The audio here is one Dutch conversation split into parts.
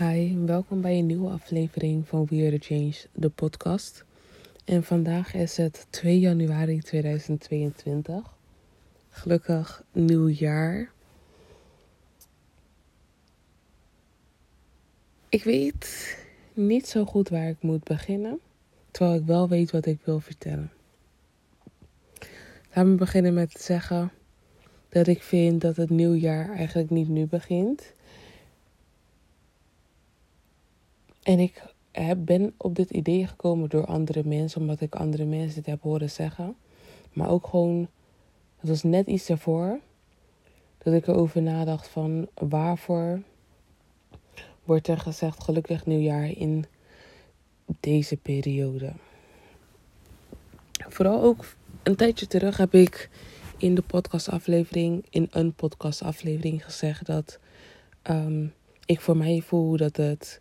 Hi, welkom bij een nieuwe aflevering van We Are Change, de podcast. En vandaag is het 2 januari 2022. Gelukkig nieuwjaar. Ik weet niet zo goed waar ik moet beginnen, terwijl ik wel weet wat ik wil vertellen. Laat me beginnen met te zeggen dat ik vind dat het nieuwjaar eigenlijk niet nu begint. En ik ben op dit idee gekomen door andere mensen, omdat ik andere mensen dit heb horen zeggen. Maar ook gewoon, het was net iets daarvoor, dat ik erover nadacht van waarvoor wordt er gezegd gelukkig nieuwjaar in deze periode. Vooral ook een tijdje terug heb ik in de podcastaflevering, in een podcastaflevering gezegd dat ehm, ik voor mij voel dat het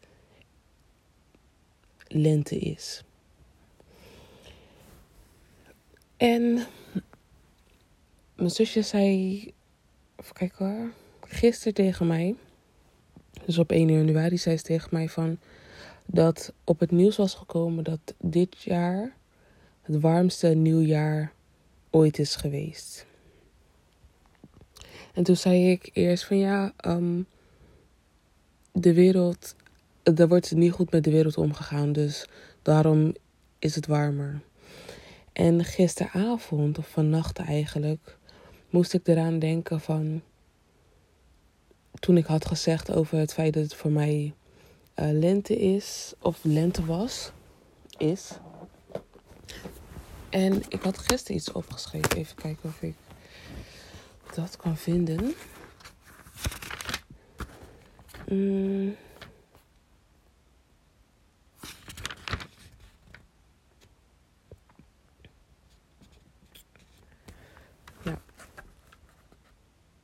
lente is. En mijn zusje zei, kijken hoor, gisteren tegen mij, dus op 1 januari zei ze tegen mij van, dat op het nieuws was gekomen dat dit jaar het warmste nieuwjaar ooit is geweest. En toen zei ik eerst van ja, um, de wereld er wordt niet goed met de wereld omgegaan. Dus daarom is het warmer. En gisteravond, of vannacht eigenlijk, moest ik eraan denken van. Toen ik had gezegd over het feit dat het voor mij uh, lente is, of lente was, is. En ik had gisteren iets opgeschreven. Even kijken of ik dat kan vinden. Mm.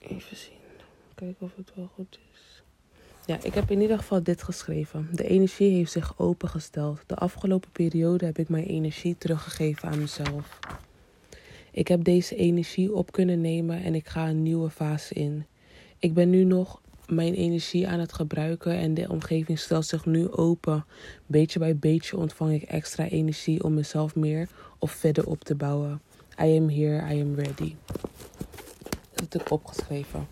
Even zien. Kijken of het wel goed is. Ja, ik heb in ieder geval dit geschreven. De energie heeft zich opengesteld. De afgelopen periode heb ik mijn energie teruggegeven aan mezelf. Ik heb deze energie op kunnen nemen en ik ga een nieuwe fase in. Ik ben nu nog mijn energie aan het gebruiken en de omgeving stelt zich nu open. Beetje bij beetje ontvang ik extra energie om mezelf meer of verder op te bouwen. I am here, I am ready ik opgeschreven.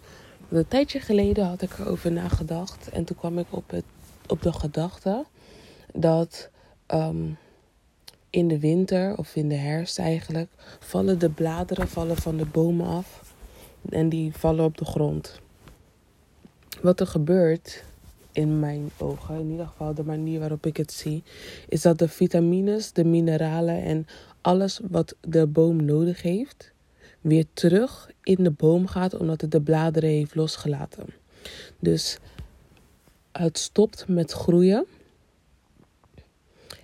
een tijdje geleden had ik erover nagedacht. En toen kwam ik op, het, op de gedachte dat ehm, in de winter of in de herfst eigenlijk vallen de bladeren vallen van de bomen af. En die vallen op de grond. Wat er gebeurt in mijn ogen, in ieder geval de manier waarop ik het zie, is dat de vitamines, de mineralen en alles wat de boom nodig heeft, weer terug in de boom gaat omdat het de bladeren heeft losgelaten. Dus het stopt met groeien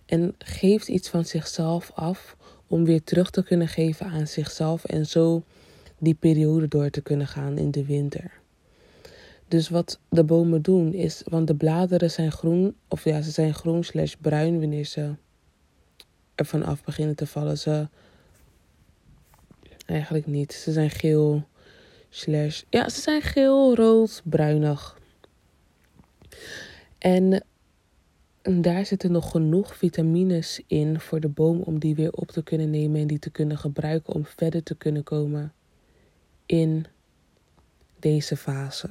en geeft iets van zichzelf af om weer terug te kunnen geven aan zichzelf en zo die periode door te kunnen gaan in de winter. Dus wat de bomen doen is, want de bladeren zijn groen, of ja, ze zijn groen slash bruin wanneer ze ervan af beginnen te vallen. Ze Eigenlijk niet. Ze zijn geel slash... Ja, ze zijn geel, rood, bruinig. En, daar zitten nog genoeg vitamines in voor de boom om die weer op te kunnen nemen en die te kunnen gebruiken om verder te kunnen komen in deze fase.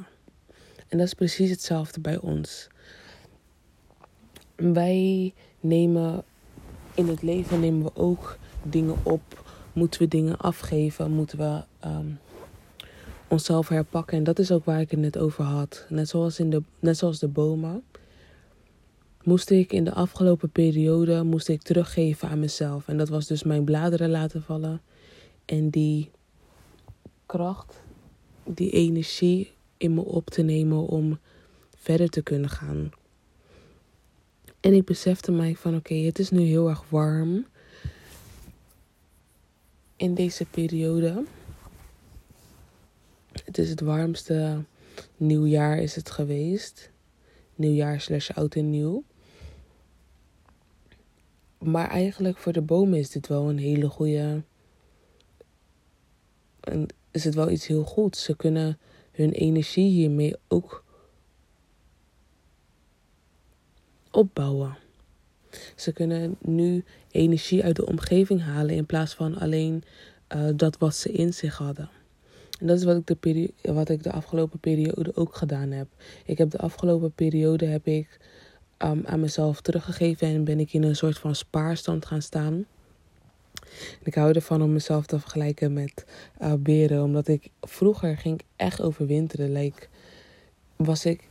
En dat is precies hetzelfde bij ons. Wij nemen in het leven nemen we ook dingen op Moeten we dingen afgeven? Moeten we um, onszelf herpakken? En dat is ook waar ik het net over had. Net zoals, in de, net zoals de bomen. Moest ik in de afgelopen periode moest ik teruggeven aan mezelf. En dat was dus mijn bladeren laten vallen. En die kracht, die energie in me op te nemen om verder te kunnen gaan. En ik besefte mij van oké, het is nu heel erg warm in deze periode. Het is het warmste nieuwjaar is het geweest. Nieuwjaar slash oud en nieuw. Maar eigenlijk voor de bomen is dit wel een hele goede. En is het wel iets heel goeds. Ze kunnen hun energie hiermee ook opbouwen. Ze kunnen nu energie uit de omgeving halen in plaats van alleen uh, dat wat ze in zich hadden. En dat is wat ik, de periode, wat ik de afgelopen periode ook gedaan heb. Ik heb de afgelopen periode heb ik um, aan mezelf teruggegeven en ben ik in een soort van spaarstand gaan staan. ik hou ervan om mezelf te vergelijken met uh, beren, omdat ik vroeger ging echt overwinteren. Like, was ik,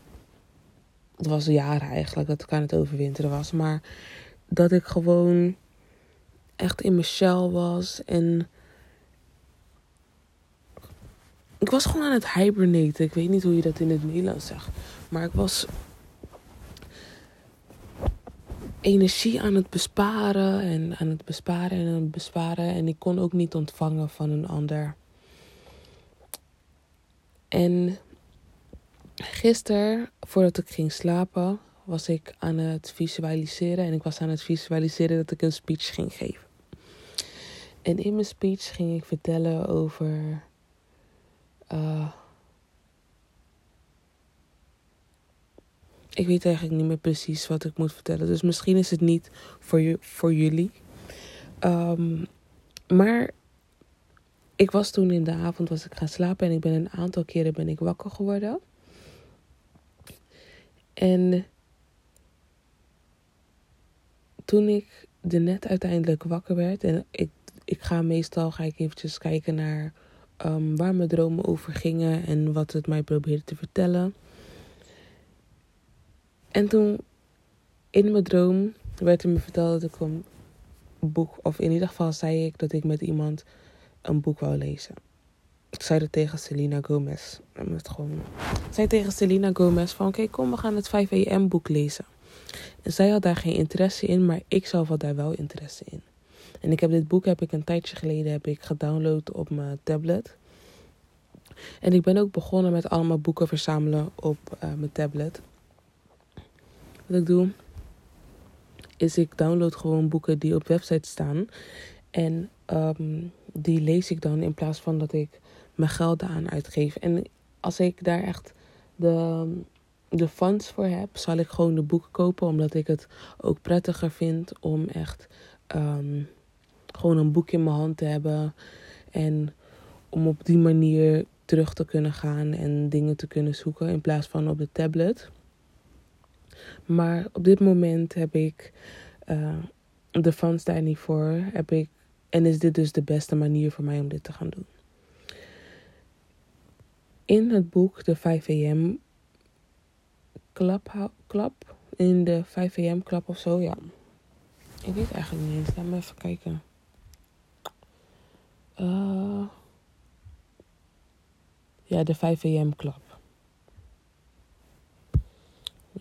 het was jaren eigenlijk dat ik aan het overwinteren was, maar dat ik gewoon echt in mijn shell was en ik was gewoon aan het hibernaten. Ik weet niet hoe je dat in het Nederlands zegt. Maar ik was energie aan het besparen en aan het besparen en aan het besparen. En ik kon ook niet ontvangen van een ander. En gisteren, voordat ik ging slapen, was ik aan het visualiseren. En ik was aan het visualiseren dat ik een speech ging geven. En in mijn speech ging ik vertellen over uh, ik weet eigenlijk niet meer precies wat ik moet vertellen. Dus misschien is het niet voor, voor jullie. Um, maar ik was toen in de avond was ik gaan slapen en ik ben een aantal keren ben ik wakker geworden. En toen ik er net uiteindelijk wakker werd en ik, ik ga meestal ga ik eventjes kijken naar um, waar mijn dromen over gingen en wat het mij probeerde te vertellen. En toen in mijn droom werd er me verteld dat ik een boek, of in ieder geval zei ik dat ik met iemand een boek wou lezen. Ik zei dat tegen Selena Gomez. Ik gewoon... Zei tegen Selena Gomez van oké, kom we gaan het 5 am boek lezen. En zij had daar geen interesse in, maar ik zelf had daar wel interesse in. En ik heb dit boek heb ik een tijdje geleden heb ik gedownload op mijn tablet. En ik ben ook begonnen met allemaal boeken verzamelen op uh, mijn tablet. Wat ik doe, is ik download gewoon boeken die op websites staan. En um, die lees ik dan in plaats van dat ik mijn geld aan uitgeef. En als ik daar echt de, de funds voor heb, zal ik gewoon de boeken kopen. Omdat ik het ook prettiger vind om echt um, gewoon een boek in mijn hand te hebben. En om op die manier terug te kunnen gaan en dingen te kunnen zoeken in plaats van op de tablet. Maar op dit moment heb ik uh, de funds daar niet voor. Heb ik, en is dit dus de beste manier voor mij om dit te gaan doen. In het boek de 5 am club, club in de 5 am club of zo, ja. Ik weet eigenlijk niet eens. Laat me even kijken. Uh, ja, de 5 am club.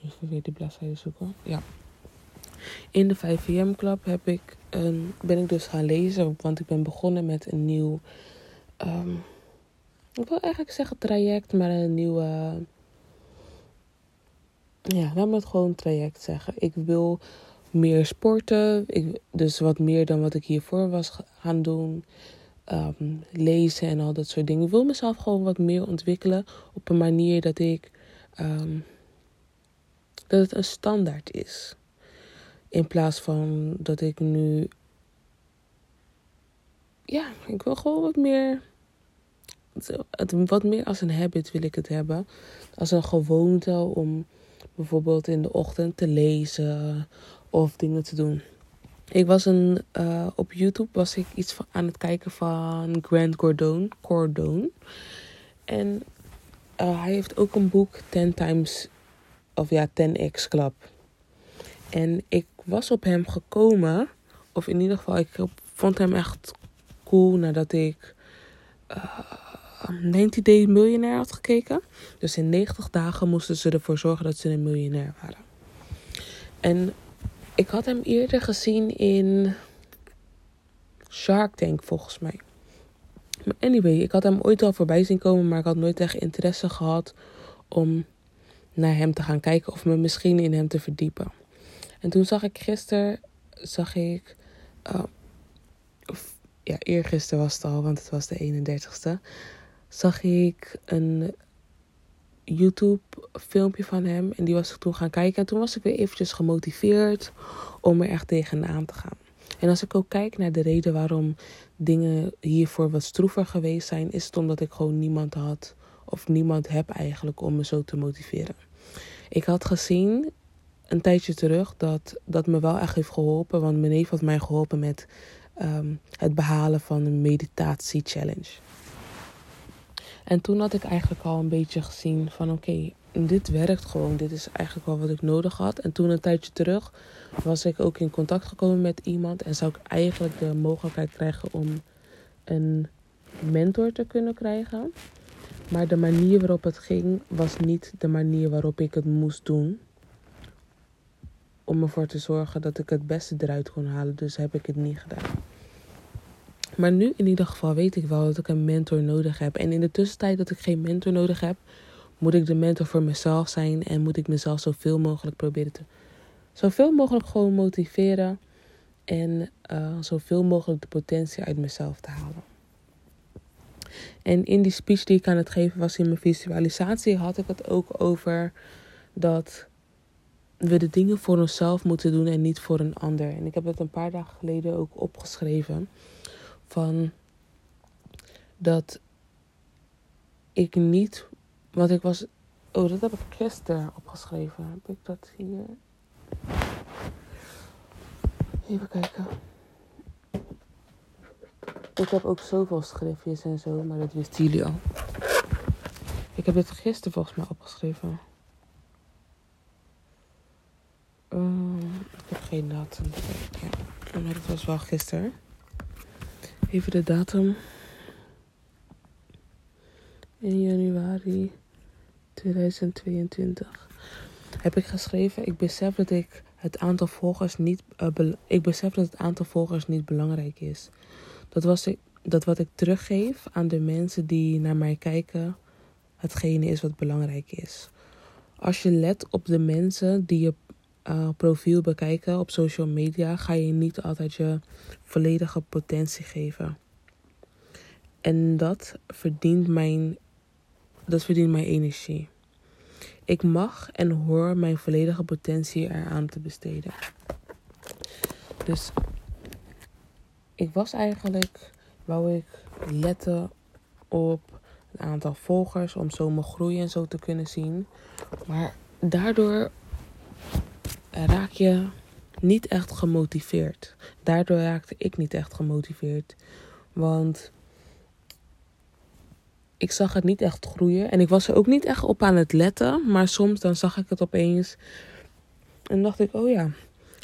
Even weer die bladzijde zoeken. Ja. In de 5 am club heb ik een, ben ik dus gaan lezen. Want ik ben begonnen met een nieuw... Um, ik wil eigenlijk zeggen traject, maar een nieuwe... Ja, laat me het gewoon traject zeggen. Ik wil meer sporten. Dus wat meer dan wat ik hiervoor was gaan doen. Um, lezen en al dat soort dingen. Ik wil mezelf gewoon wat meer ontwikkelen op een manier dat ik um, dat het een standaard is. In plaats van dat ik nu. Ja, ik wil gewoon wat meer. Het, wat meer als een habit wil ik het hebben. Als een gewoonte om bijvoorbeeld in de ochtend te lezen of dingen te doen. Ik was een, uh, op YouTube was ik iets van, aan het kijken van Grant Cardone. Cardone. En uh, hij heeft ook een boek, 10 Times, of ja, 10x Club. En ik was op hem gekomen, of in ieder geval, ik vond hem echt cool nadat ik uh, 90 Day Millionaire had gekeken. Dus in 90 dagen moesten ze ervoor zorgen dat ze een miljonair waren. En ik had hem eerder gezien in Shark Tank, volgens mij. Anyway, ik had hem ooit al voorbij zien komen, maar ik had nooit echt interesse gehad om naar hem te gaan kijken of me misschien in hem te verdiepen. En toen zag ik gisteren, zag ik, uh, ja, eergisteren was het al, want het was de 31ste, zag ik een YouTube filmpje van hem. En die was ik toen gaan kijken. En toen was ik weer eventjes gemotiveerd om er echt tegenaan te gaan. En als ik ook kijk naar de reden waarom dingen hiervoor wat stroever geweest zijn, is het omdat ik gewoon niemand had of niemand heb eigenlijk om me zo te motiveren. Ik had gezien een tijdje terug dat dat me wel echt heeft geholpen, want mijn neef had mij geholpen met ehm, het behalen van een meditatie challenge. En toen had ik eigenlijk al een beetje gezien van oké, dit werkt gewoon. Dit is eigenlijk wel wat ik nodig had. En toen een tijdje terug was ik ook in contact gekomen met iemand. En zou ik eigenlijk de mogelijkheid krijgen om een mentor te kunnen krijgen. Maar de manier waarop het ging was niet de manier waarop ik het moest doen. Om ervoor te zorgen dat ik het beste eruit kon halen. Dus heb ik het niet gedaan. Maar nu in ieder geval weet ik wel dat ik een mentor nodig heb. En in de tussentijd dat ik geen mentor nodig heb, moet ik de mentor voor mezelf zijn en moet ik mezelf zoveel mogelijk proberen te. Zoveel mogelijk gewoon motiveren en uh, zoveel mogelijk de potentie uit mezelf te halen. En in die speech die ik aan het geven was in mijn visualisatie, had ik het ook over dat we de dingen voor onszelf moeten doen en niet voor een ander. En ik heb het een paar dagen geleden ook opgeschreven van dat ik niet, want ik was, oh dat heb ik gisteren opgeschreven. Heb ik dat hier? Even kijken. Ik heb ook zoveel schriftjes en zo, maar dat wisten jullie al. Ik heb het gisteren volgens mij opgeschreven. Um, ik heb geen datum. Ja, maar dat was wel gisteren. Even de datum. In januari 2022 heb ik geschreven: Ik besef dat ik het aantal volgers niet. Uh, ik besef dat het aantal volgers niet belangrijk is. Dat, was ik, dat wat ik teruggeef aan de mensen die naar mij kijken, hetgene is wat belangrijk is. Als je let op de mensen die je uh, profiel bekijken op social media, ga je niet altijd je volledige potentie geven. En dat verdient mijn, dat verdient mijn energie. Ik mag en hoor mijn volledige potentie eraan te besteden. Dus ik was eigenlijk, wou ik letten op het aantal volgers om zo mijn groei en zo te kunnen zien. Maar daardoor raak je niet echt gemotiveerd. Daardoor raakte ik niet echt gemotiveerd. Want ik zag het niet echt groeien. En ik was er ook niet echt op aan het letten. Maar soms dan zag ik het opeens. En dacht ik, oh ja.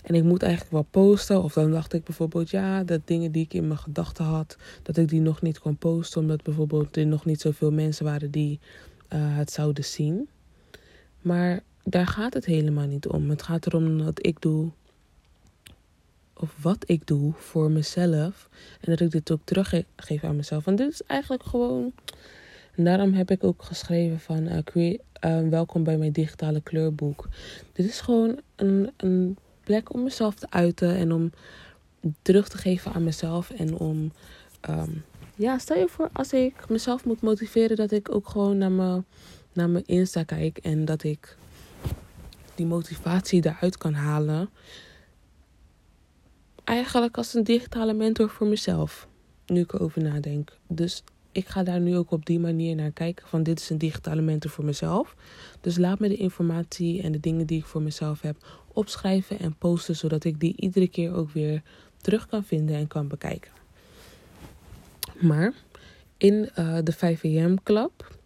En ik moet eigenlijk wel posten. Of dan dacht ik bijvoorbeeld, ja, dat dingen die ik in mijn gedachten had, dat ik die nog niet kon posten. Omdat bijvoorbeeld er nog niet zoveel mensen waren die uh, het zouden zien. Maar daar gaat het helemaal niet om. Het gaat erom dat ik doe, of wat ik doe voor mezelf. En dat ik dit ook teruggeef aan mezelf. En dit is eigenlijk gewoon. En daarom heb ik ook geschreven van uh, welkom bij mijn digitale kleurboek. Dit is gewoon een, een plek om mezelf te uiten en om terug te geven aan mezelf. En om, um, ja, stel je voor als ik mezelf moet motiveren, dat ik ook gewoon naar mijn, naar mijn Insta kijk en dat ik die motivatie eruit kan halen. Eigenlijk als een digitale mentor voor mezelf. Nu ik erover nadenk. Dus ik ga daar nu ook op die manier naar kijken. Van dit is een digitale mentor voor mezelf. Dus laat me de informatie en de dingen die ik voor mezelf heb opschrijven en posten. Zodat ik die iedere keer ook weer terug kan vinden en kan bekijken. Maar in uh, de 5 am club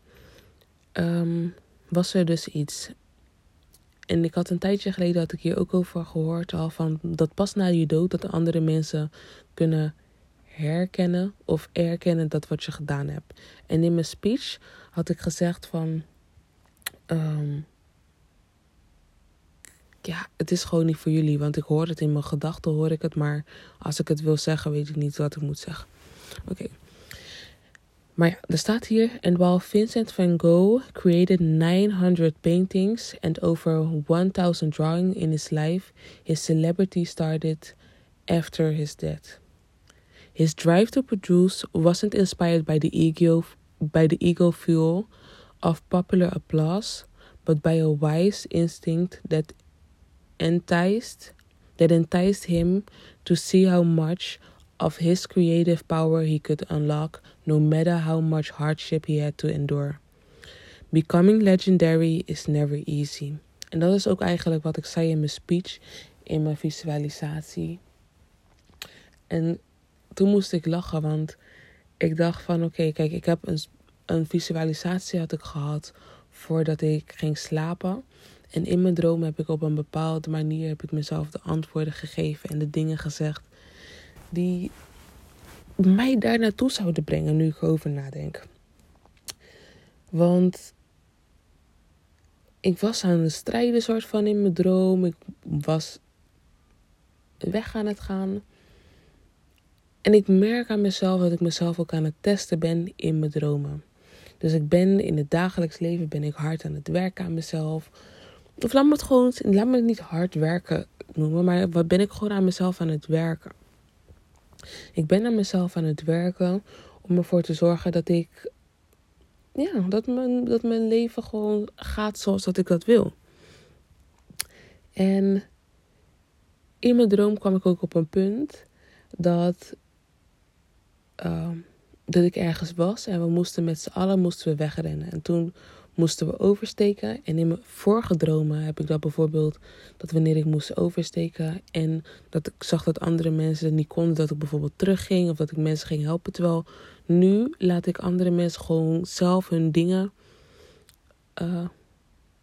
um, was er dus iets. En ik had een tijdje geleden had ik hier ook over gehoord al van dat pas na je dood dat de andere mensen kunnen herkennen of erkennen dat wat je gedaan hebt. En in mijn speech had ik gezegd van um, ja, het is gewoon niet voor jullie, want ik hoor het in mijn gedachten hoor ik het, maar als ik het wil zeggen weet ik niet wat ik moet zeggen. Oké. Maar er staat hier: And while Vincent van Gogh created 900 paintings and over 1000 drawings in his life, his celebrity started after his death. His drive to produce wasn't inspired by the ego, by the ego fuel of popular applause, but by a wise instinct that enticed that enticed him to see how much of his creative power he could unlock, no matter how much hardship he had to endure. Becoming legendary is never easy. En dat is ook eigenlijk wat ik zei in mijn speech, in mijn visualisatie. En toen moest ik lachen, want ik dacht van oké, kijk, ik heb een, een visualisatie had ik gehad voordat ik ging slapen. En in mijn droom heb ik op een bepaalde manier heb ik mezelf de antwoorden gegeven en de dingen gezegd die mij daar naartoe zouden brengen nu ik over nadenk. Want ik was aan het strijden soort van in mijn droom. Ik was weg aan het gaan. En ik merk aan mezelf dat ik mezelf ook aan het testen ben in mijn dromen. Dus ik ben in het dagelijks leven ben ik hard aan het werken aan mezelf. Of laat me het gewoon, laat me het niet hard werken noemen, maar wat ben ik gewoon aan mezelf aan het werken. Ik ben aan mezelf aan het werken om ervoor te zorgen dat ik, ja, dat mijn, dat mijn leven gewoon gaat zoals dat ik dat wil. En in mijn droom kwam ik ook op een punt dat, uh, dat ik ergens was en we moesten met z'n allen moesten we wegrennen. En toen moesten we oversteken. En in mijn vorige dromen heb ik dat bijvoorbeeld, dat wanneer ik moest oversteken en dat ik zag dat andere mensen het niet konden, dat ik bijvoorbeeld terugging of dat ik mensen ging helpen. Terwijl nu laat ik andere mensen gewoon zelf hun dingen, uh,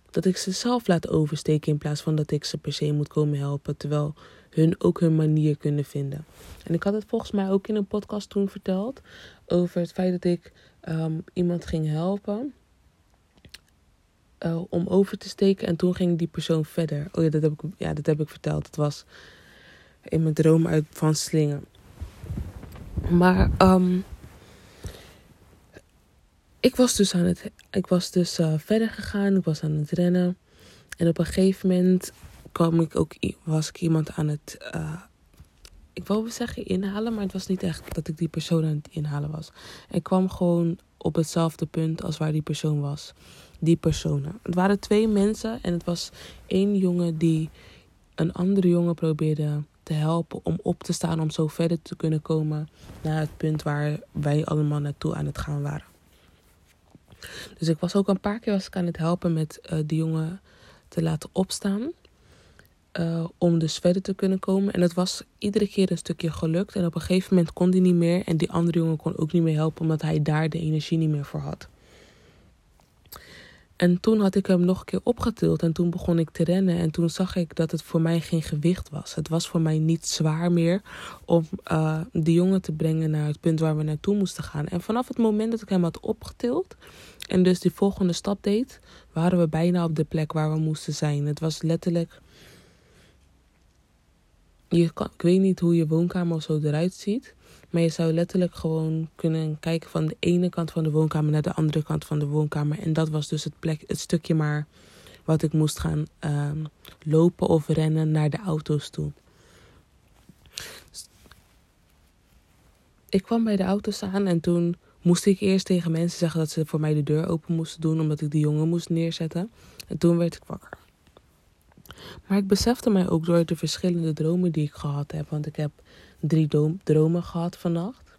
dat ik ze zelf laat oversteken in plaats van dat ik ze per se moet komen helpen. Terwijl hun ook hun manier kunnen vinden. En ik had het volgens mij ook in een podcast toen verteld over het feit dat ik um, iemand ging helpen. Uh, om over te steken. En toen ging die persoon verder. Oh ja, dat heb ik, ja, dat heb ik verteld. Het was in mijn droom uit van slingen. Maar um, ik was dus aan het. Ik was dus uh, verder gegaan. Ik was aan het rennen. En op een gegeven moment kwam ik ook, was ik iemand aan het. Uh, ik wou zeggen inhalen, maar het was niet echt dat ik die persoon aan het inhalen was. Ik kwam gewoon op hetzelfde punt als waar die persoon was die personen. Het waren twee mensen en het was één jongen die een andere jongen probeerde te helpen om op te staan om zo verder te kunnen komen naar het punt waar wij allemaal naartoe aan het gaan waren. Dus ik was ook een paar keer was ik aan het helpen met uh, die jongen te laten opstaan. Uh, om dus verder te kunnen komen. En het was iedere keer een stukje gelukt. En op een gegeven moment kon hij niet meer. En die andere jongen kon ook niet meer helpen, omdat hij daar de energie niet meer voor had. En toen had ik hem nog een keer opgetild en toen begon ik te rennen. En toen zag ik dat het voor mij geen gewicht was. Het was voor mij niet zwaar meer om uh, die jongen te brengen naar het punt waar we naartoe moesten gaan. En vanaf het moment dat ik hem had opgetild en dus die volgende stap deed, waren we bijna op de plek waar we moesten zijn. Het was letterlijk. Je kan, ik weet niet hoe je woonkamer zo eruit ziet. Maar je zou letterlijk gewoon kunnen kijken van de ene kant van de woonkamer naar de andere kant van de woonkamer. En dat was dus het, plek, het stukje maar wat ik moest gaan um, lopen of rennen naar de auto's toe. ik kwam bij de auto staan en toen moest ik eerst tegen mensen zeggen dat ze voor mij de deur open moesten doen, omdat ik die jongen moest neerzetten. En toen werd ik wakker. Maar ik besefte mij ook door de verschillende dromen die ik gehad heb. Want ik heb drie dromen gehad vannacht.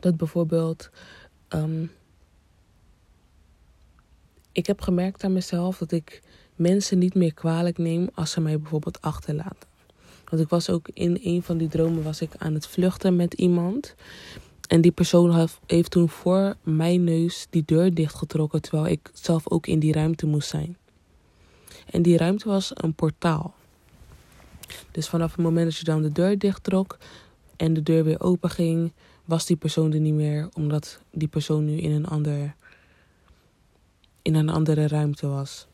Dat bijvoorbeeld. Um, ik heb gemerkt aan mezelf dat ik mensen niet meer kwalijk neem als ze mij bijvoorbeeld achterlaten. Want ik was ook in een van die dromen was ik aan het vluchten met iemand. En die persoon heeft toen voor mijn neus die deur dichtgetrokken terwijl ik zelf ook in die ruimte moest zijn. En die ruimte was een portaal. Dus vanaf het moment dat je dan de deur dichttrok en de deur weer open ging, was die persoon er niet meer, omdat die persoon nu in een, ander, in een andere ruimte was.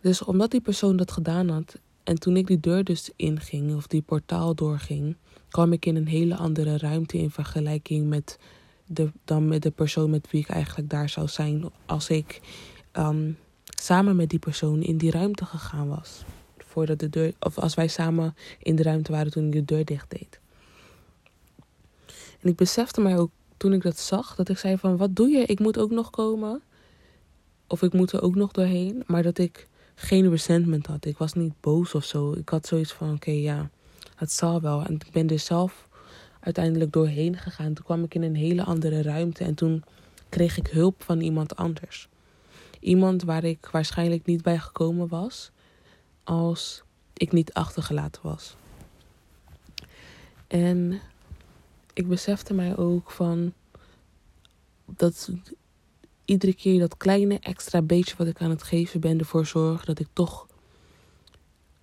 Dus omdat die persoon dat gedaan had, en toen ik die deur dus inging, of die portaal doorging, kwam ik in een hele andere ruimte in vergelijking met de, dan met de persoon met wie ik eigenlijk daar zou zijn als ik um, samen met die persoon in die ruimte gegaan was. Voordat de deur, of als wij samen in de ruimte waren toen ik de deur dicht deed. En ik besefte mij ook toen ik dat zag, dat ik zei van wat doe je? Ik moet ook nog komen. Of ik moet er ook nog doorheen. Maar dat ik geen resentment had. Ik was niet boos of zo. Ik had zoiets van oké ja, het zal wel. En ik ben er zelf uiteindelijk doorheen gegaan. Toen kwam ik in een hele andere ruimte. En toen kreeg ik hulp van iemand anders. Iemand waar ik waarschijnlijk niet bij gekomen was. Als ik niet achtergelaten was. En ik besefte mij ook van dat iedere keer dat kleine extra beetje wat ik aan het geven ben ervoor zorgt dat ik toch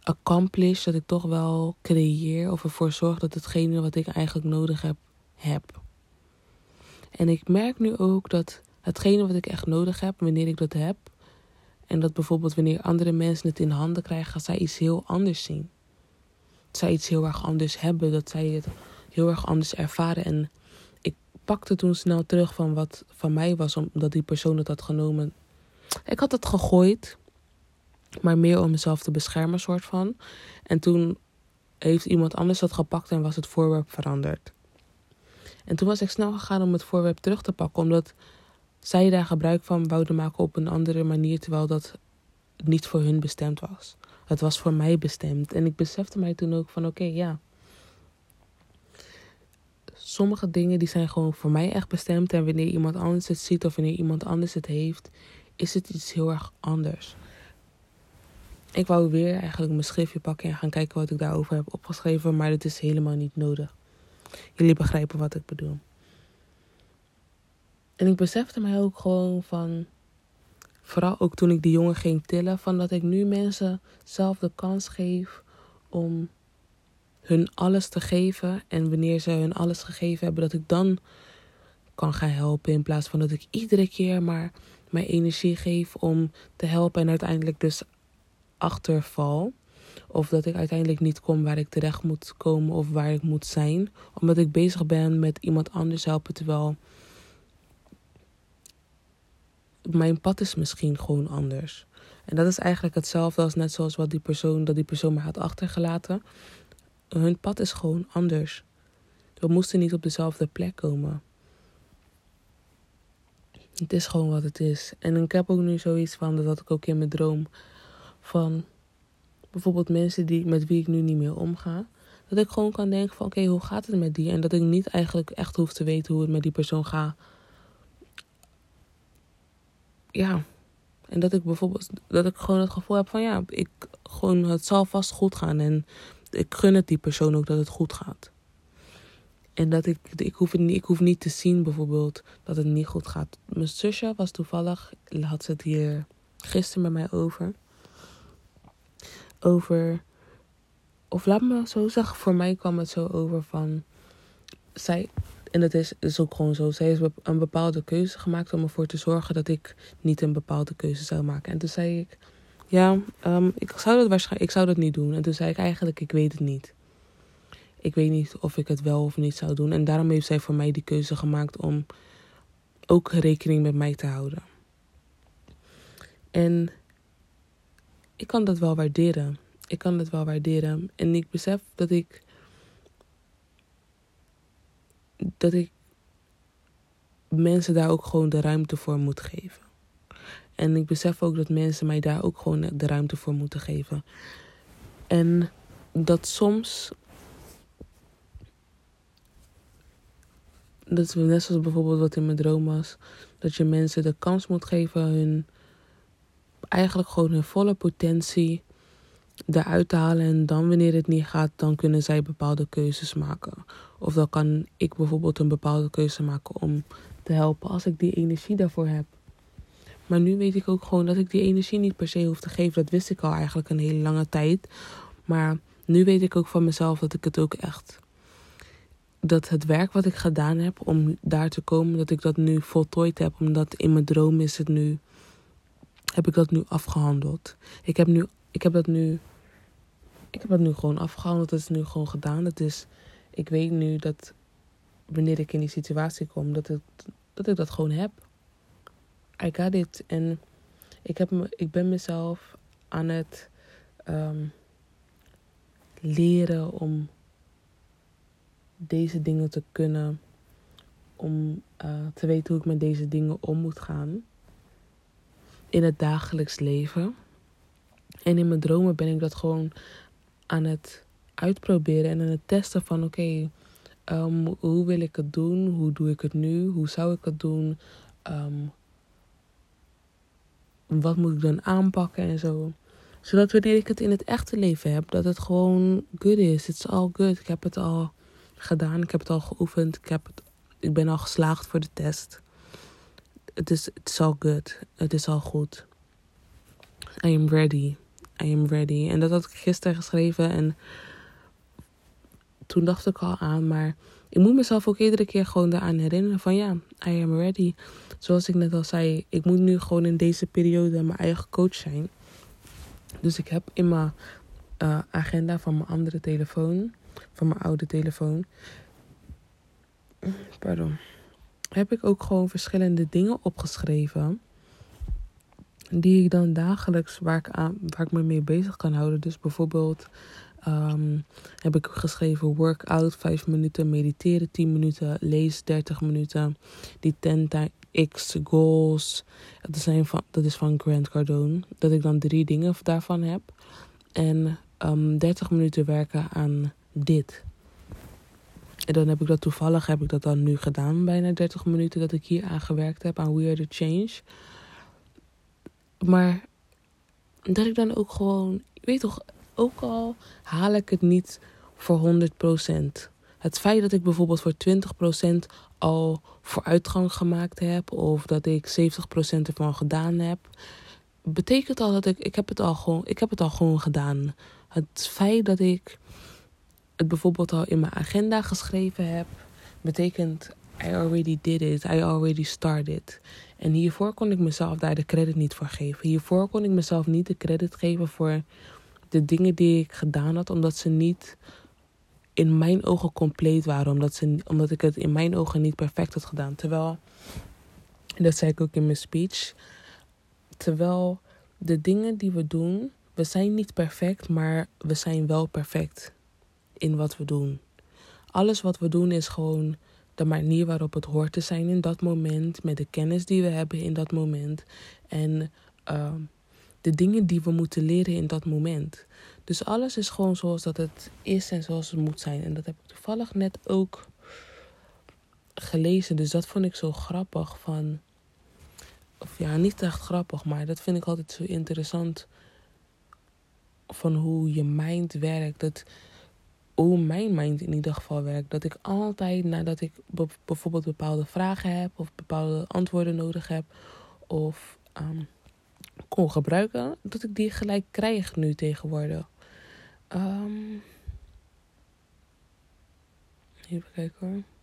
accomplish, dat ik toch wel creëer of ervoor zorg dat hetgene wat ik eigenlijk nodig heb, heb. En ik merk nu ook dat hetgene wat ik echt nodig heb, wanneer ik dat heb, en dat bijvoorbeeld wanneer andere mensen het in handen krijgen, gaan zij iets heel anders zien. Dat zij iets heel erg anders hebben, dat zij het heel erg anders ervaren. En ik pakte toen snel terug van wat van mij was, omdat die persoon het had genomen. Ik had het gegooid, maar meer om mezelf te beschermen, soort van. En toen heeft iemand anders dat gepakt en was het voorwerp veranderd. En toen was ik snel gegaan om het voorwerp terug te pakken, omdat zij daar gebruik van wouden maken op een andere manier, terwijl dat niet voor hun bestemd was. Het was voor mij bestemd. En ik besefte mij toen ook van oké, ja. Sommige dingen die zijn gewoon voor mij echt bestemd. En wanneer iemand anders het ziet of wanneer iemand anders het heeft, is het iets heel erg anders. Ik wou weer eigenlijk mijn schriftje pakken en gaan kijken wat ik daarover heb opgeschreven, maar het is helemaal niet nodig. Jullie begrijpen wat ik bedoel. En ik besefte mij ook gewoon van, vooral ook toen ik die jongen ging tillen, van dat ik nu mensen zelf de kans geef om hun alles te geven. En wanneer ze hun alles gegeven hebben, dat ik dan kan gaan helpen. In plaats van dat ik iedere keer maar mijn energie geef om te helpen en uiteindelijk dus achterval. Of dat ik uiteindelijk niet kom waar ik terecht moet komen of waar ik moet zijn. Omdat ik bezig ben met iemand anders helpen. Terwijl mijn pad is misschien gewoon anders. En dat is eigenlijk hetzelfde als net zoals wat die persoon, dat die persoon me had achtergelaten. Hun pad is gewoon anders. We moesten niet op dezelfde plek komen. Het is gewoon wat het is. En ik heb ook nu zoiets van, dat ik ook in mijn droom, van bijvoorbeeld mensen die, met wie ik nu niet meer omga. Dat ik gewoon kan denken van oké, hoe gaat het met die? En dat ik niet eigenlijk echt hoef te weten hoe het met die persoon gaat. Ja. En dat ik bijvoorbeeld, dat ik gewoon het gevoel heb van ja, ik gewoon, het zal vast goed gaan. En ik gun het die persoon ook dat het goed gaat. En dat ik, ik hoef, niet, ik hoef niet te zien bijvoorbeeld dat het niet goed gaat. Mijn zusje was toevallig, had ze het hier gisteren met mij over over. Of laat me zo zeggen, voor mij kwam het zo over van. Zij, en het is, is ook gewoon zo, zij heeft een bepaalde keuze gemaakt om ervoor te zorgen dat ik niet een bepaalde keuze zou maken. En toen zei ik, ja, um, ik, zou dat waarschijnlijk, ik zou dat niet doen. En toen zei ik eigenlijk, ik weet het niet. Ik weet niet of ik het wel of niet zou doen. En daarom heeft zij voor mij die keuze gemaakt om ook rekening met mij te houden. En ik kan dat wel waarderen. Ik kan dat wel waarderen. En ik besef dat ik. Dat ik mensen daar ook gewoon de ruimte voor moet geven. En ik besef ook dat mensen mij daar ook gewoon de ruimte voor moeten geven. En dat soms. Dat is net zoals bijvoorbeeld wat in mijn droom was. Dat je mensen de kans moet geven hun eigenlijk gewoon hun volle potentie eruit te halen. En dan wanneer het niet gaat, dan kunnen zij bepaalde keuzes maken. Of dan kan ik bijvoorbeeld een bepaalde keuze maken om te helpen als ik die energie daarvoor heb. Maar nu weet ik ook gewoon dat ik die energie niet per se hoef te geven. Dat wist ik al eigenlijk een hele lange tijd. Maar nu weet ik ook van mezelf dat ik het ook echt. Dat het werk wat ik gedaan heb om daar te komen, dat ik dat nu voltooid heb. Omdat in mijn droom is het nu heb ik dat nu afgehandeld. Ik heb, nu, ik heb dat nu. Ik heb dat nu gewoon afgehandeld. Het is nu gewoon gedaan. Het is, ik weet nu dat wanneer ik in die situatie kom, dat, het, dat ik dat gewoon heb. I got it. En ik, heb me, ik ben mezelf aan het um, leren om deze dingen te kunnen om uh, te weten hoe ik met deze dingen om moet gaan. In het dagelijks leven. En in mijn dromen ben ik dat gewoon aan het uitproberen en aan het testen van oké, um, hoe wil ik het doen? Hoe doe ik het nu? Hoe zou ik het doen? Um, wat moet ik dan aanpakken en zo. Zodat wanneer ik het in het echte leven heb, dat het gewoon good is. It's all good. Ik heb het al gedaan. Ik heb het al geoefend. Ik, heb het, ik ben al geslaagd voor de test. Het is it's all good. Het is al goed. I am ready. I am ready. En dat had ik gisteren geschreven en toen dacht ik al aan, maar ik moet mezelf ook iedere keer gewoon daaraan herinneren van ja, I am ready. Zoals ik net al zei, ik moet nu gewoon in deze periode mijn eigen coach zijn. Dus ik heb in mijn uh, agenda van mijn andere telefoon, van mijn oude telefoon, pardon, heb ik ook gewoon verschillende dingen opgeschreven. Die ik dan dagelijks, waar ik, aan, waar ik me mee bezig kan houden. Dus bijvoorbeeld um, heb ik geschreven workout 5 minuten, mediteren 10 minuten, lees 30 minuten. Die 10 X goals, dat, zijn van, dat is van Grant Cardone. Dat ik dan drie dingen daarvan heb. En um, ehm, 30 minuten werken aan dit. En dan heb ik dat toevallig, heb ik dat dan nu gedaan, bijna 30 minuten dat ik hier aan gewerkt heb, aan We Are The Change. Maar dat ik dan ook gewoon, weet toch, ook al haal ik het niet voor 100%. Het feit dat ik bijvoorbeeld voor 20% al vooruitgang gemaakt heb, of dat ik 70% ervan gedaan heb, betekent al dat ik, ik heb het al gewoon, ik heb het al gewoon gedaan. Het feit dat ik het bijvoorbeeld al in mijn agenda geschreven heb, betekent I already did it, I already started. En hiervoor kon ik mezelf daar de credit niet voor geven. Hiervoor kon ik mezelf niet de credit geven voor de dingen die ik gedaan had, omdat ze niet in mijn ogen compleet waren. Omdat, ze, omdat ik het in mijn ogen niet perfect had gedaan. Terwijl, dat zei ik ook in mijn speech. Terwijl de dingen die we doen, we zijn niet perfect, maar we zijn wel perfect in wat we doen. Alles wat we doen is gewoon de manier waarop het hoort te zijn in dat moment, met de kennis die we hebben in dat moment. En uh, de dingen die we moeten leren in dat moment. Dus alles is gewoon zoals dat het is en zoals het moet zijn. En dat heb ik toevallig net ook gelezen. Dus dat vond ik zo grappig van. Of ja, niet echt grappig, maar dat vind ik altijd zo interessant. Van hoe je mind werkt. Dat, hoe mijn mind in ieder geval werkt. Dat ik altijd nadat ik bijvoorbeeld bepaalde vragen heb. Of bepaalde antwoorden nodig heb. Of um, kon gebruiken, dat ik die gelijk krijg nu tegenwoordig. Um, even kijken hoor.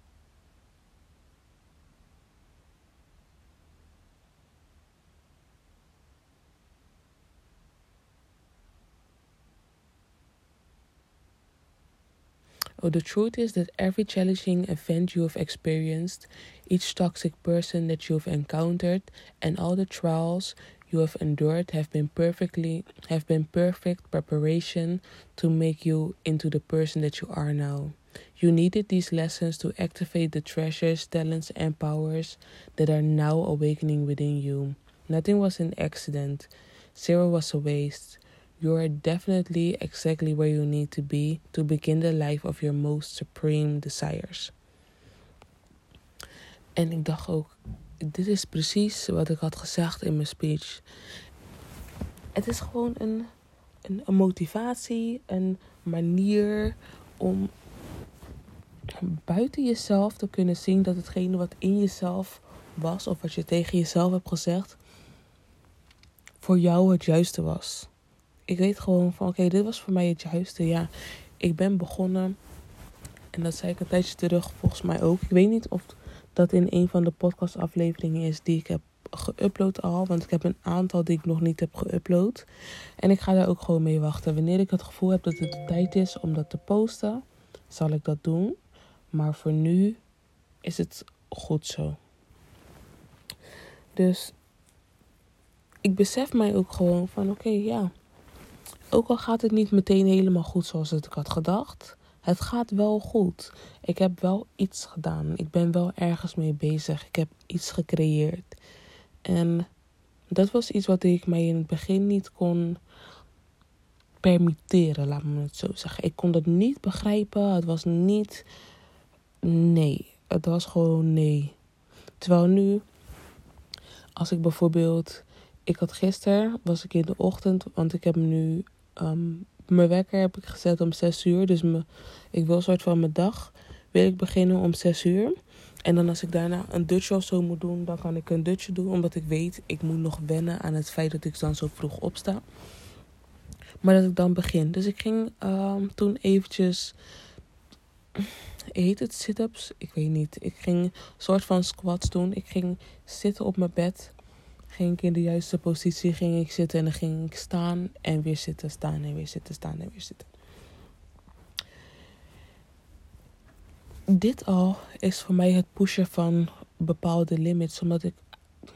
Oh, the truth is that every challenging event you have experienced, each toxic person that you've encountered, and all the trials you have endured have been perfectly have been perfect preparation to make you into the person that you are now. You needed these lessons to activate the treasures, talents, and powers that are now awakening within you. Nothing was an accident. Zero was a waste. You are definitely exactly where you need to be to begin the life of your most supreme desires. En ik dacht ook, dit is precies wat ik had gezegd in mijn speech. Het is gewoon een, een, een motivatie, een manier om buiten jezelf te kunnen zien dat hetgene wat in jezelf was, of wat je tegen jezelf hebt gezegd, voor jou het juiste was. Ik weet gewoon van oké, dit was voor mij het juiste. Ja, ik ben begonnen. En dat zei ik een tijdje terug, volgens mij ook. Ik weet niet of dat in een van de podcastafleveringen is die ik heb geüpload al. Want ik heb een aantal die ik nog niet heb geüpload. En ik ga daar ook gewoon mee wachten. Wanneer ik het gevoel heb dat het de tijd is om dat te posten, zal ik dat doen. Maar voor nu is het goed zo. Dus ik besef mij ook gewoon van oké, ja. Ook al gaat het niet meteen helemaal goed zoals ik had gedacht. het gaat wel goed. Ik heb wel iets gedaan. Ik ben wel ergens mee bezig. Ik heb iets gecreëerd. En dat was iets wat ik mij in het begin niet kon permitteren, laat me het zo zeggen. Ik kon dat niet begrijpen. Het was niet. Nee. Het was gewoon nee. Terwijl nu, als ik bijvoorbeeld. Ik had gisteren, was ik in de ochtend, want ik heb nu. Ehm, mijn wekker heb ik gezet om 6 uur. Dus me, ik wil een soort van mijn dag. Wil ik beginnen om 6 uur. En dan als ik daarna een dutje of zo moet doen, dan kan ik een dutje doen. Omdat ik weet, ik moet nog wennen aan het feit dat ik dan zo vroeg opsta. Maar dat ik dan begin. Dus ik ging um, toen eventjes... Heet het sit-ups? Ik weet niet. Ik ging een soort van squats doen. Ik ging zitten op mijn bed. Ging ik in de juiste positie, ging ik zitten en dan ging ik staan en weer zitten, staan en weer zitten, staan en weer zitten. Dit al is voor mij het pushen van bepaalde limits, omdat ik,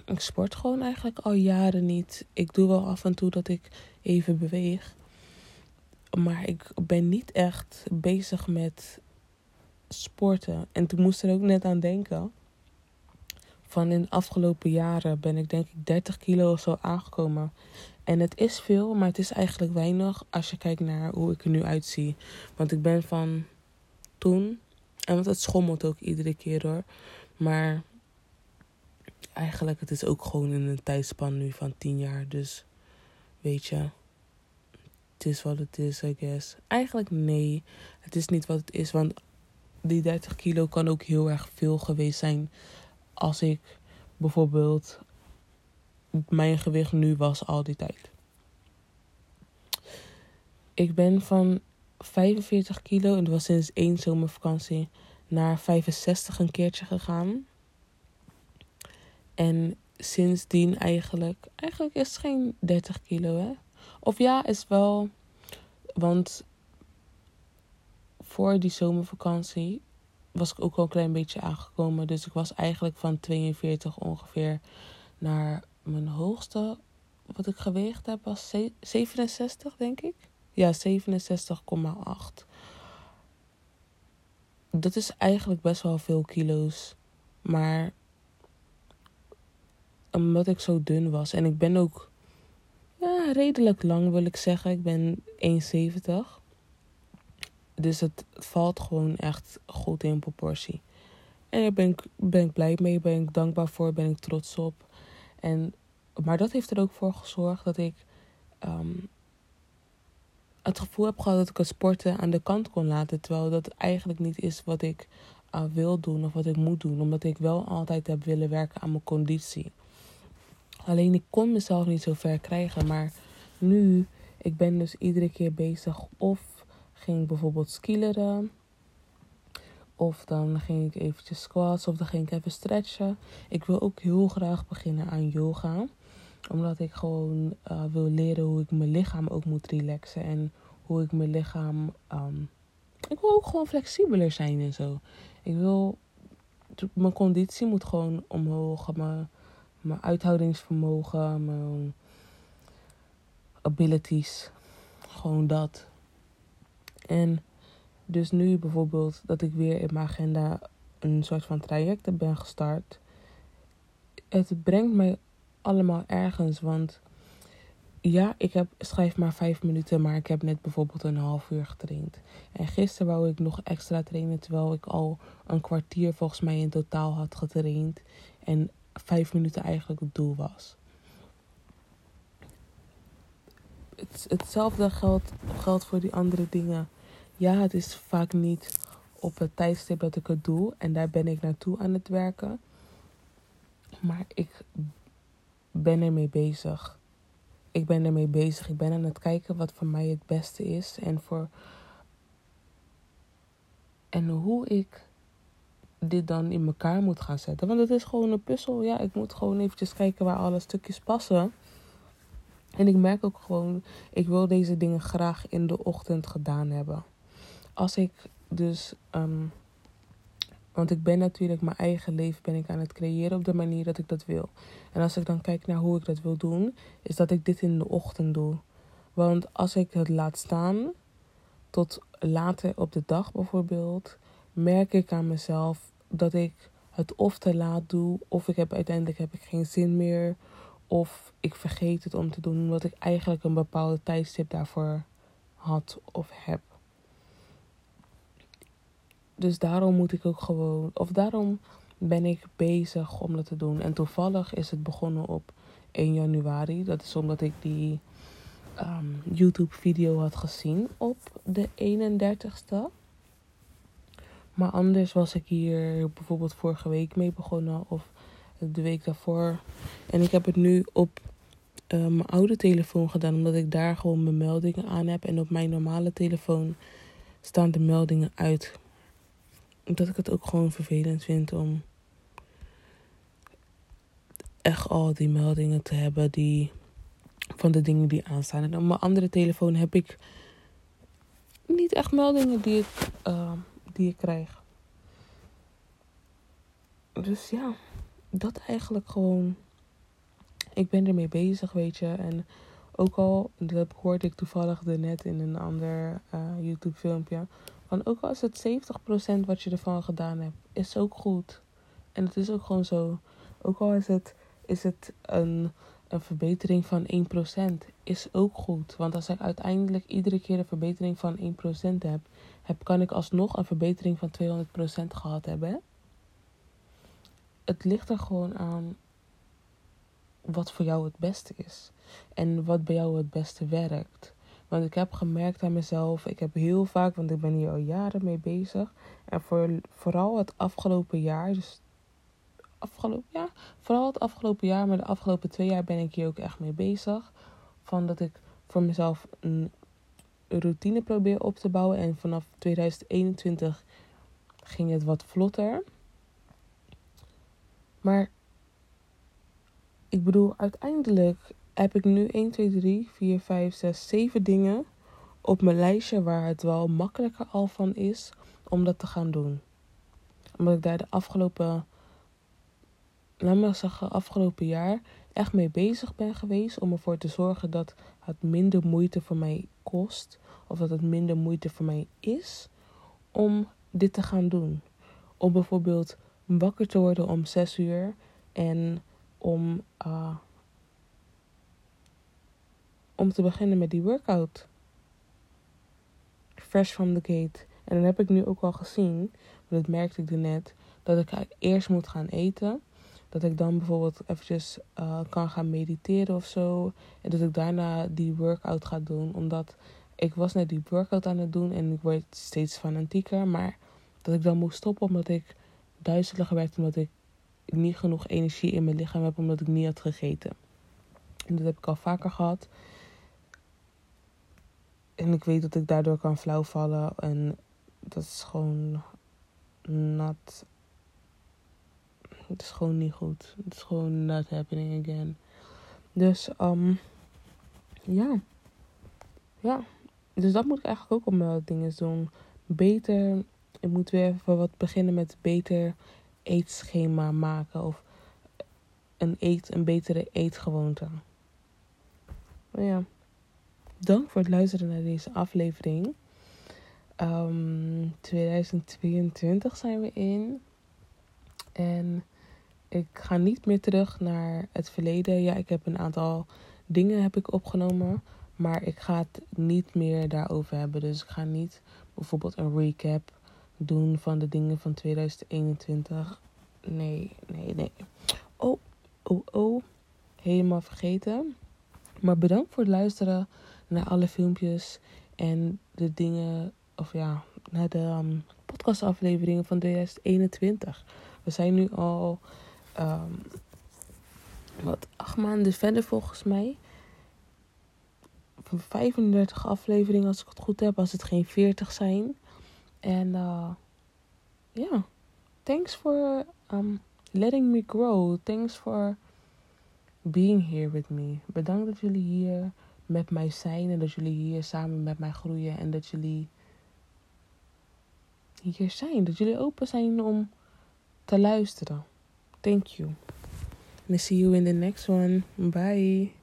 ik sport gewoon eigenlijk al jaren niet. Ik doe wel af en toe dat ik even beweeg. Maar ik ben niet echt bezig met sporten. En toen moest er ook net aan denken. Van in de afgelopen jaren ben ik denk ik 30 kilo of zo aangekomen. En het is veel, maar het is eigenlijk weinig als je kijkt naar hoe ik er nu uitzie. Want ik ben van toen. En want het schommelt ook iedere keer hoor. Maar eigenlijk, het is ook gewoon in een tijdspan nu van 10 jaar. Dus weet je het is wat het is, I guess. Eigenlijk nee, het is niet wat het is. Want die 30 kilo kan ook heel erg veel geweest zijn. Als ik bijvoorbeeld mijn gewicht nu was al die tijd. Ik ben van 45 kilo, en dat was sinds één zomervakantie, naar 65 een keertje gegaan. En sindsdien eigenlijk, eigenlijk is het geen 30 kilo hè. Of ja, is wel. Want voor die zomervakantie was ik ook al een klein beetje aangekomen. Dus ik was eigenlijk van 42 ongeveer naar mijn hoogste. Wat ik geweegd heb was 67, denk ik. Ja, 67,8. Dat is eigenlijk best wel veel kilo's. Maar omdat ik zo dun was. En ik ben ook ja, redelijk lang wil ik zeggen. Ik ben 1,70. Dus het, valt gewoon echt goed in proportie. En daar ben ik, ben ik blij mee, ben ik dankbaar voor, ben ik trots op. En, maar dat heeft er ook voor gezorgd dat ik ehm, het gevoel heb gehad dat ik het sporten aan de kant kon laten. Terwijl dat eigenlijk niet is wat ik uh, wil doen of wat ik moet doen. Omdat ik wel altijd heb willen werken aan mijn conditie. Alleen ik kon mezelf niet zo ver krijgen. Maar nu, ik ben dus iedere keer bezig. Of ging ik bijvoorbeeld skileren. Of dan ging ik eventjes squats. Of dan ging ik even stretchen. Ik wil ook heel graag beginnen aan yoga. Omdat ik gewoon uh, wil leren hoe ik mijn lichaam ook moet relaxen. En hoe ik mijn lichaam... Um, ik wil ook gewoon flexibeler zijn en zo. Ik wil... Mijn conditie moet gewoon omhoog. Mijn mijn uithoudingsvermogen, mijn abilities. Gewoon dat. En dus nu bijvoorbeeld dat ik weer in mijn agenda een soort van traject ben gestart. Het brengt mij allemaal ergens. Want ja, ik heb, schrijf maar vijf minuten, maar ik heb net bijvoorbeeld een half uur getraind. En gisteren wou ik nog extra trainen, terwijl ik al een kwartier volgens mij in totaal had getraind. En vijf minuten eigenlijk het doel was. Het, hetzelfde geldt, geldt voor die andere dingen. Ja, het is vaak niet op het tijdstip dat ik het doe. En daar ben ik naartoe aan het werken. Maar ik ben ermee bezig. Ik ben ermee bezig. Ik ben aan het kijken wat voor mij het beste is. En voor. En hoe ik dit dan in elkaar moet gaan zetten. Want het is gewoon een puzzel. Ja, ik moet gewoon eventjes kijken waar alle stukjes passen. En ik merk ook gewoon, ik wil deze dingen graag in de ochtend gedaan hebben. Als ik dus, um, want ik ben natuurlijk mijn eigen leven ben ik aan het creëren op de manier dat ik dat wil. En als ik dan kijk naar hoe ik dat wil doen, is dat ik dit in de ochtend doe. Want als ik het laat staan tot later op de dag bijvoorbeeld, merk ik aan mezelf dat ik het of te laat doe, of ik heb uiteindelijk heb ik geen zin meer, of ik vergeet het om te doen omdat ik eigenlijk een bepaalde tijdstip daarvoor had of heb. Dus daarom moet ik ook gewoon, of daarom ben ik bezig om dat te doen. En toevallig is het begonnen op 1 januari. Dat is omdat ik die um, YouTube-video had gezien op de 31ste. Maar anders was ik hier bijvoorbeeld vorige week mee begonnen of de week daarvoor. En ik heb het nu op uh, mijn oude telefoon gedaan, omdat ik daar gewoon mijn meldingen aan heb. En op mijn normale telefoon staan de meldingen uit. Omdat ik het ook gewoon vervelend vind om echt al die meldingen te hebben die van de dingen die aanstaan. En op mijn andere telefoon heb ik niet echt meldingen die ik, uh, die ik krijg. Dus ja, dat eigenlijk gewoon. Ik ben ermee bezig, weet je. En ook al, dat hoorde ik toevallig net in een ander uh, YouTube filmpje. Van ook al is het 70% wat je ervan gedaan hebt, is ook goed. En het is ook gewoon zo. Ook al is het, is het een een verbetering van 1% is ook goed. Want als ik uiteindelijk iedere keer een verbetering van 1% heb, heb, kan ik alsnog een verbetering van 200% gehad hebben. Het ligt er gewoon aan wat voor jou het beste is. En wat bij jou het beste werkt. Want ik heb gemerkt aan mezelf, ik heb heel vaak, want ik ben hier al jaren mee bezig. En voor, vooral het afgelopen jaar, dus afgelopen jaar, vooral het afgelopen jaar, maar de afgelopen twee jaar ben ik hier ook echt mee bezig. Van dat ik voor mezelf een routine probeer op te bouwen. En vanaf 2021 ging het wat vlotter. Maar ik bedoel, uiteindelijk heb ik nu 1, 2, 3, 4, 5, 6, 7 dingen op mijn lijstje waar het wel makkelijker al van is om dat te gaan doen. Omdat ik daar de afgelopen laat afgelopen jaar echt mee bezig ben geweest om ervoor te zorgen dat het minder moeite voor mij kost. Of dat het minder moeite voor mij is om dit te gaan doen. Om bijvoorbeeld wakker te worden om 6 uur en om, uh, om te beginnen met die workout. Fresh from the gate. En dan heb ik nu ook al gezien, want dat merkte ik er net, dat ik eerst moet gaan eten. Dat ik dan bijvoorbeeld eventjes uh, kan gaan mediteren of zo. En dat ik daarna die workout ga doen. Omdat ik was net die workout aan het doen en ik word steeds fanatieker. Maar dat ik dan moest stoppen omdat ik duizeliger werd. Omdat ik niet genoeg energie in mijn lichaam heb omdat ik niet had gegeten. En dat heb ik al vaker gehad. En ik weet dat ik daardoor kan flauwvallen. En dat is gewoon not het is gewoon niet goed. Het is gewoon not happening again. Dus, um, ja. Ja. Dus dat moet ik eigenlijk ook op mijn dingen doen. Beter, ik moet weer even wat beginnen met beter eetschema maken. Of een, eet, een betere eetgewoonte. Maar ja. Dank voor het luisteren naar deze aflevering. Um, ehm, 2022 zijn we in. En ik ga niet meer terug naar het verleden. Ja, ik heb een aantal dingen heb ik opgenomen. Maar ik ga het niet meer daarover hebben. Dus ik ga niet bijvoorbeeld een recap doen van de dingen van 2021. Nee, nee, nee. Oh, oh, oh. Helemaal vergeten. Maar bedankt voor het luisteren naar alle filmpjes en de dingen, of ja, naar de um, podcastafleveringen van 2021. We zijn nu al um, wat acht maanden verder volgens mij. Van 35 afleveringen als ik het goed heb, als het geen 40 zijn. En uh, ja, thanks for um, letting me grow. Thanks for being here with me. Bedankt dat jullie hier met mij zijn en dat jullie hier samen met mij groeien en dat jullie hier zijn. Dat jullie open zijn om te luisteren. Thank you. And see you in the next one. Bye.